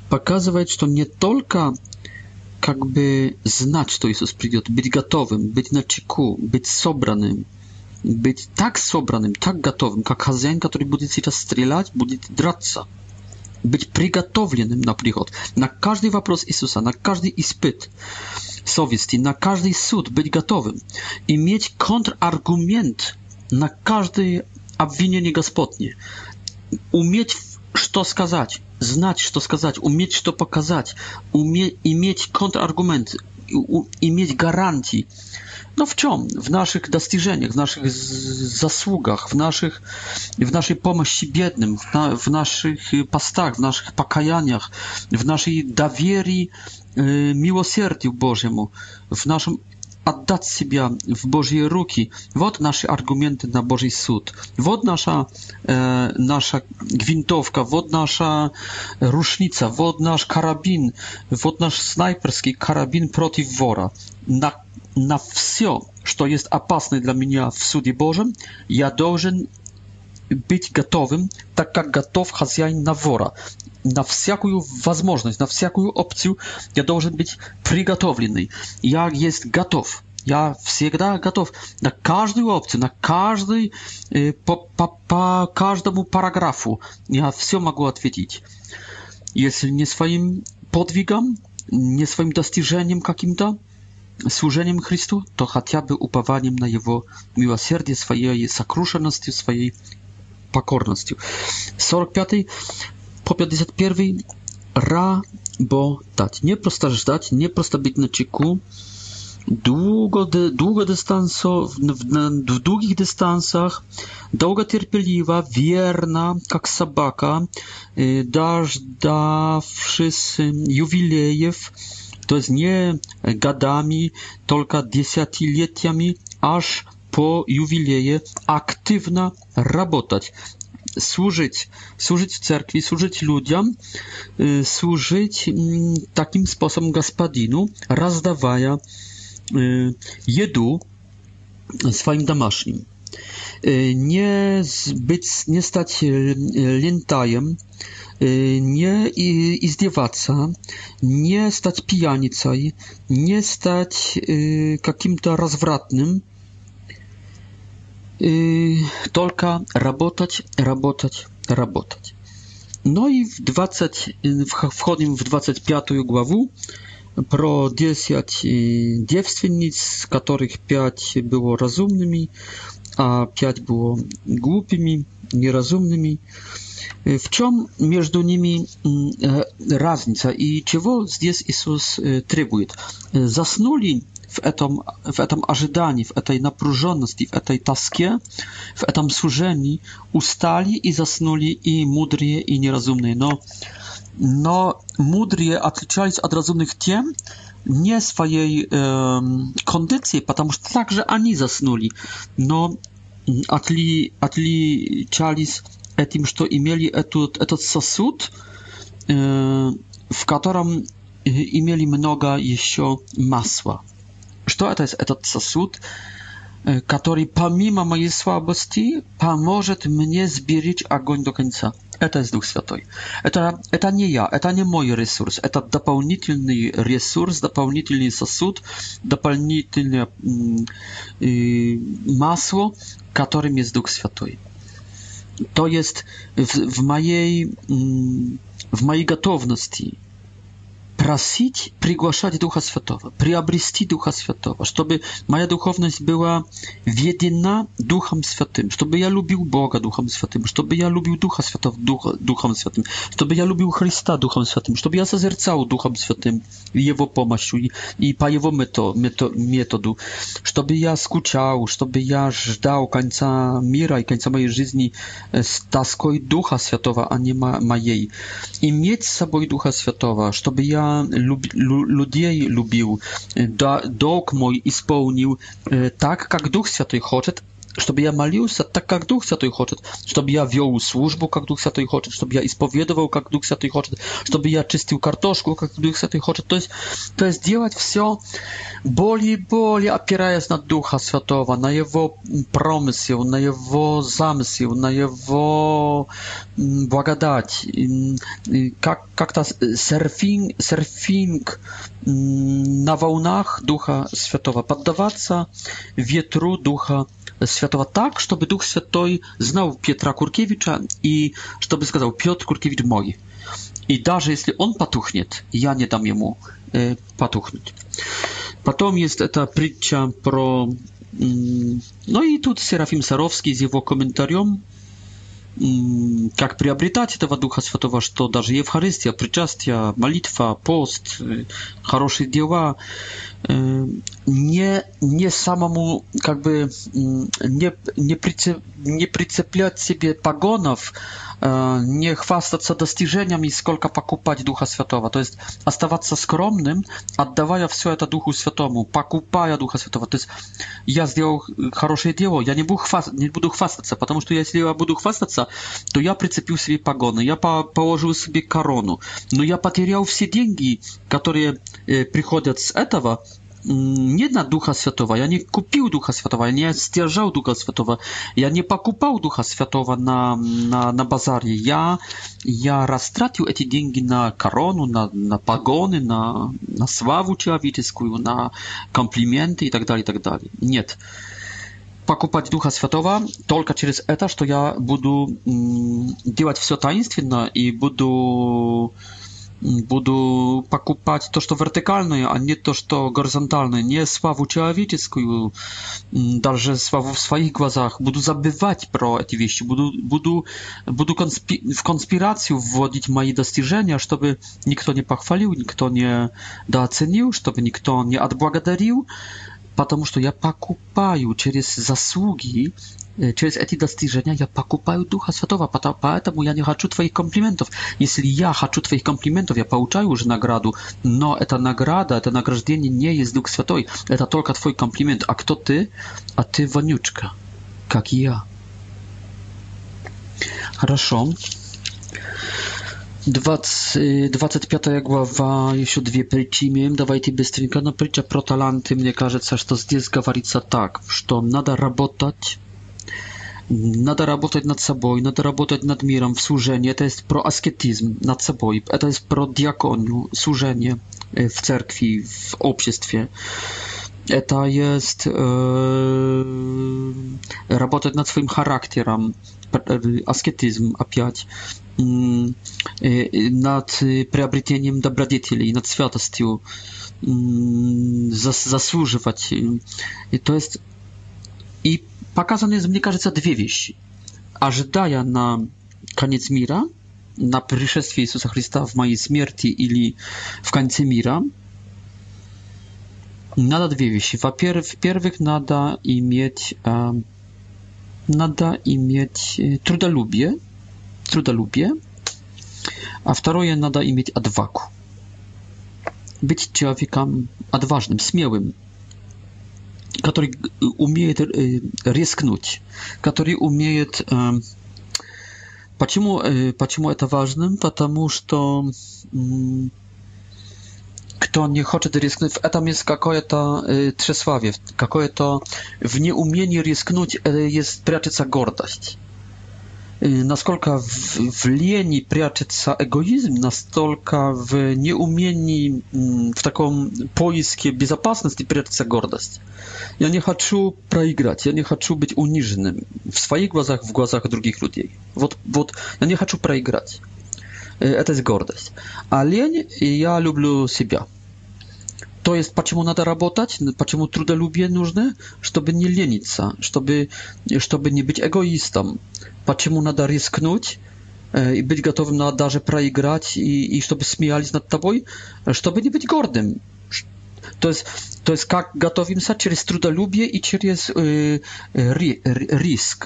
показывают, что не только как бы знать, что Иисус придет, быть готовым, быть на чеку, быть собранным, быть так собранным, так готовым, как хозяин, который будет сейчас стрелять, будет драться. Быть приготовленным на приход, на каждый вопрос Иисуса, на каждый испыт совести, на каждый суд быть готовым, иметь контраргумент на каждый обвинение Господне. Уметь что сказать, знать, что сказать, уметь что показать, уметь, иметь контраргумент, mieć гарантии. No w czym? W naszych dostiżeniach, w naszych zasługach, w, naszych, w naszej pomocy biednym, w, naszych y, pastach, w naszych pakajaniach, w naszej dawierii y, miłosierdziu Bożemu, w naszym oddać siebie w Bożej ruki, Wod nasze argumenty na Boży sąd. Wod nasza e, nasza gwintowka, wod nasza rusznica, wod nasz karabin, wod nasz snajperski karabin przeciw Na na wszystko, co jest apasne dla mnie w sądzie Bożym, ja должен być gotowym, tak jak gotow hazjain na wora на всякую возможность, на всякую опцию я должен быть приготовленный. Я есть готов. Я всегда готов на каждую опцию, на каждый, э, по, по, по каждому параграфу. Я все могу ответить. Если не своим подвигом, не своим достижением каким-то, служением Христу, то хотя бы упованием на Его милосердие, своей сокрушенностью, своей покорностью. 45. Po 51. Работать. Непросто ждать, непросто быть на чеку. Długo, długo dystanso, w, w długich dystansach, długo cierpliwa, wierna, jak собака, z jubilejew, to jest nie gadami, tylko dziesięcioleciami, aż po jubileje, aktywna rabotać służyć, służyć cerkwi, służyć ludziom, y, służyć mm, takim sposobem Gaspadinu, rozdawania y, jedu swoim domasznim. Y, nie, być, nie stać lentajem, nie izdiewaca, nie stać pijanicą, nie stać jakimś rozwratnym только работать, работать, работать. No i w 20, wchodzimy w 25 głowę про 10 девственниц, которых 5 было разумными, а 5 было глупыми, неразумными. В чем между ними разница и чего здесь Иисус требует? Заснули в этом, в этом ожидании, в этой напряженности, в этой тоске, в этом служении устали и заснули и мудрые, и неразумные. Но, но мудрые отличались от разумных тем, не своей э, кондиции, потому что также они заснули, но отли, отличались этим, что имели этот, этот сосуд, э, в котором имели много еще масла. Что это? Этот сосуд, который помимо моей слабости поможет мне сберечь огонь до конца. Это из Дух Святой. Это, это не я, это не мой ресурс, это дополнительный ресурс, дополнительный сосуд, дополнительное масло, которым есть Дух Святой. To есть в w, mojej, w mojej gotowności просить приглашать Духа Святого, приобрести Духа Святого, чтобы моя духовность была ведена Духом Святым, чтобы я любил Бога Духом Святым, чтобы я любил Духа Святого Дух, Духом Святым, чтобы я любил Христа Духом Святым, чтобы я созерцал Духом Святым Его помощью и, и по Его мето, мето, методу, чтобы я скучал, чтобы я ждал конца мира и конца моей жизни с тоской Духа Святого, а не моей. Иметь с собой Духа Святого, чтобы я ludzi lubił, dog mój spełnił e, tak, jak Duch Święty chce, чтобы я молился так, как Дух Святой хочет, чтобы я вел службу, как Дух Святой хочет, чтобы я исповедовал, как Дух Святой хочет, чтобы я чистил картошку, как Дух Святой хочет. То есть, то есть делать все более и более опираясь на Духа Святого, на Его промысел, на Его замысел, на Его благодать. Как, как-то серфинг, серфинг на волнах Духа Святого, поддаваться ветру Духа Святого. Światowa tak, żeby Duch Święty знал Петра Kurkiewicza i żeby сказал Piotr Kurkiewicz мой. И даже если он потухнет, я не дам ему э, потухнуть. Потом есть эта притча про... Ну и тут Серафим Саровский с его комментарием – как приобретать этого Духа Святого, что даже Евхаристия, причастие, молитва, пост, э, хорошие дела, э, не, не самому, как бы, не, не, прицеп, не прицеплять себе погонов, не хвастаться достижениями, сколько покупать Духа Святого. То есть оставаться скромным, отдавая все это Духу Святому, покупая Духа Святого. То есть я сделал хорошее дело, я не буду, хваст... не буду хвастаться, потому что если я буду хвастаться, то я прицепил себе погоны, я положил себе корону. Но я потерял все деньги, которые приходят с этого, Mm, nie na Ducha Świętego. Ja nie kupiłem Ducha Świętego, ja nie stwierdzał Ducha Świętego. Ja nie pokupał Ducha Świętego na, na, bazarze. Ja, ja roztratił te pieniądze na koronę, na, na pagony, na, na sławę człowieczeską, na komplimenty i tak dalej, i tak dalej. Nie. Pokupać Ducha Świętego tylko przez to, że ja będę działać w tajemstwie i będę буду покупать то, что вертикальное, а не то, что горизонтальное, не славу человеческую, даже славу в своих глазах. Буду забывать про эти вещи, буду, буду, буду конспи в конспирацию вводить мои достижения, чтобы никто не похвалил, никто не дооценил, чтобы никто не отблагодарил потому что я покупаю через заслуги, через эти достижения я покупаю Духа Святого, поэтому я не хочу твоих комплиментов. Если я хочу твоих комплиментов, я получаю уже награду, но эта награда, это награждение не есть Дух Святой, это только твой комплимент. А кто ты? А ты вонючка, как я. Хорошо. Хорошо. 25 глава, еще две притчи имеем. Давайте быстренько. Но притча про таланты, мне кажется, что здесь говорится так, что надо работать надо работать над собой, надо работать над миром в служении. Это есть про аскетизм над собой, это есть про диаконию, служение w cerkwi, w обществе. Это jest э, работать над своим характером, аскетизм опять. Y, y, nad przyobrzeniem dobrodziejstw i nad świętością mm, zasłużywać. To jest i pokazane jest, dwie кажется, a że Ażdaja na koniec mira, na przyszłości Jezusa Chrystusa w mojej śmierci ili w końcu mira. Nada dwie rzeczy. w pierwszych nada i mieć e, nada i mieć e, trudolubie трудолюбие, а второе, надо иметь отвагу. Быть человеком отважным, смелым, который умеет рискнуть, который умеет... Почему, почему это важно? Потому что кто не хочет рискнуть, в этом есть какое-то э, тщеславие, какое-то в неумении рискнуть э, есть прячется гордость. Naskолько в лени прячется эгоизм, настолько в неумении, в таком поиске безопасности прячется гордость. Я не хочу проиграть, я не хочу быть униженным в своих глазах, в глазах других людей. Вот, вот, я не хочу проиграть. Это есть гордость. А лень, я люблю себя to jest, dlaczego trzeba pracować, dlaczego no, trudolubie нужne, żeby nie lenić żeby, żeby nie być egoistą, dlaczego trzeba e, i być gotowym na darze przegrać i, i żeby śmiali nad tobą, żeby nie być gordym. To jest, to jest, jak gotowimy się przez trudolubie i przez e, ry, ryzyk.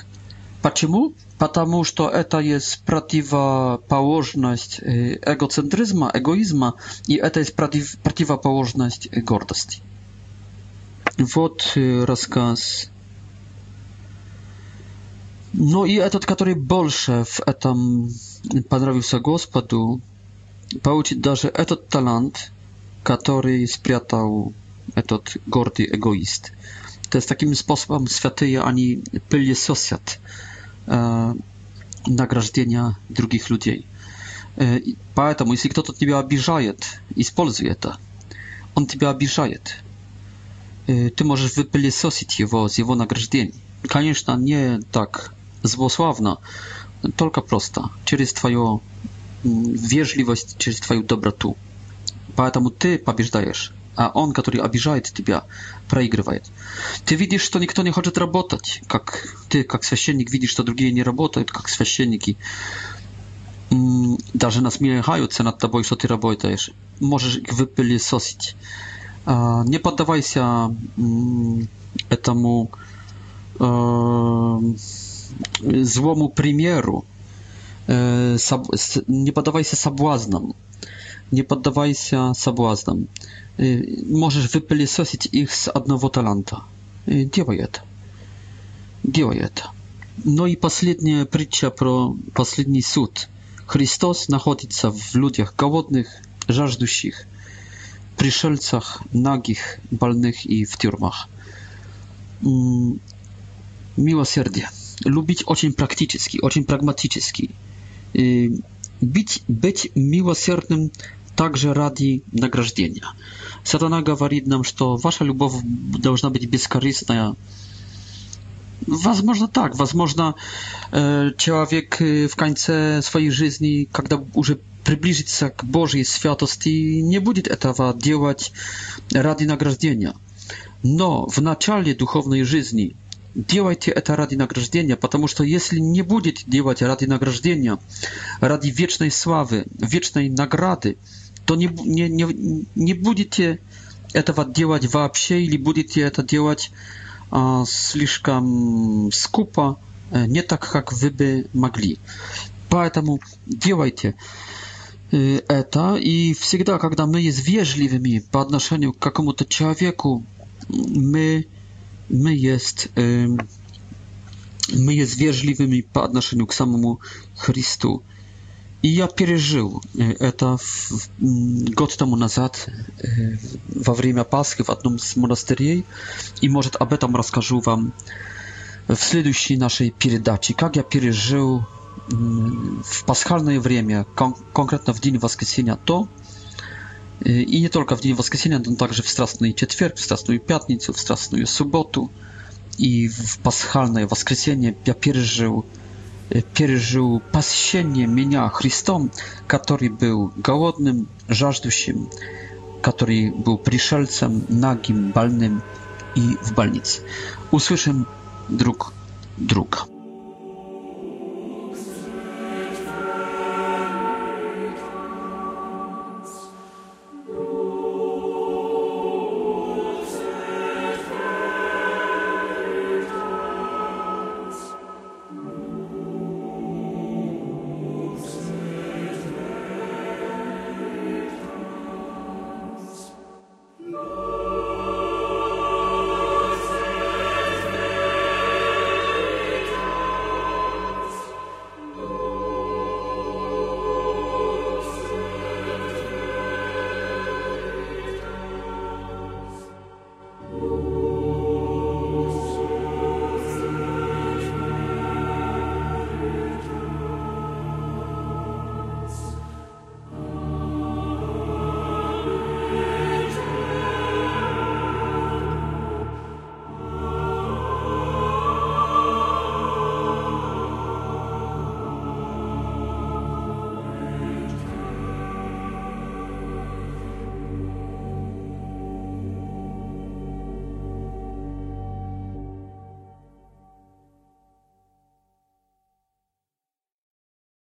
Почему? Потому что это есть противоположность эгоцентризма, эгоизма, и это есть против, противоположность гордости. Вот рассказ. Ну и этот, который больше в этом понравился Господу, получит даже этот талант, который спрятал этот гордый эгоист. To jest takim sposobem święty ani pylje sosiad награждения других людей. И поэтому, если кто-то тебя обижает, используй это. Он тебя обижает. Ты можешь выпылесосить его с его награждений. Конечно, не так злославно, только просто, через твою вежливость, через твою доброту. Поэтому ты побеждаешь а он, который обижает тебя, проигрывает. Ты видишь, что никто не хочет работать, как ты, как священник, видишь, что другие не работают, как священники. Даже насмехаются над тобой, что ты работаешь. Можешь их выпылесосить. Не поддавайся этому злому примеру. Не поддавайся соблазнам nie poddawaj się sabłaznom. Y, możesz wypylisosić ich z jednego talanta. Działaj to. Działaj to. No i ostatnia przycia pro ostatni sąd. Chrystus znajduje się w ludziach głodnych, żażdusich, przyszelcach, nagich, balnych i w tiurmach. Mm, miłosierdzie. Lubić oczyń praktyczny, oczyń pragmatyczny. Być, być miłosiernym также ради награждения. Сатана говорит нам, что ваша любовь должна быть бескорыстная. Возможно так, возможно человек в конце своей жизни, когда уже приблизится к Божьей святости, не будет этого делать ради награждения. Но в начале духовной жизни делайте это ради награждения, потому что если не будете делать ради награждения, ради вечной славы, вечной награды, то не, не, не, не будете этого делать вообще или будете это делать а, слишком скупо, не так, как вы бы могли. Поэтому делайте это, и всегда, когда мы есть вежливыми по отношению к какому-то человеку, мы, мы есть... Э, мы jest wierzliwymi po odnoszeniu k samemu Chrystu. И я пережил это год тому назад во время Пасхи в одном из монастырей. И, может, об этом расскажу вам в следующей нашей передаче. Как я пережил в пасхальное время, кон конкретно в день воскресенья, то, и не только в день воскресенья, но также в Страстный четверг, в Страстную пятницу, в Страстную субботу и в пасхальное воскресенье я пережил пережил посещение меня Христом, который был голодным, жаждущим, который был пришельцем, нагим, больным и в больнице. Услышим друг друга.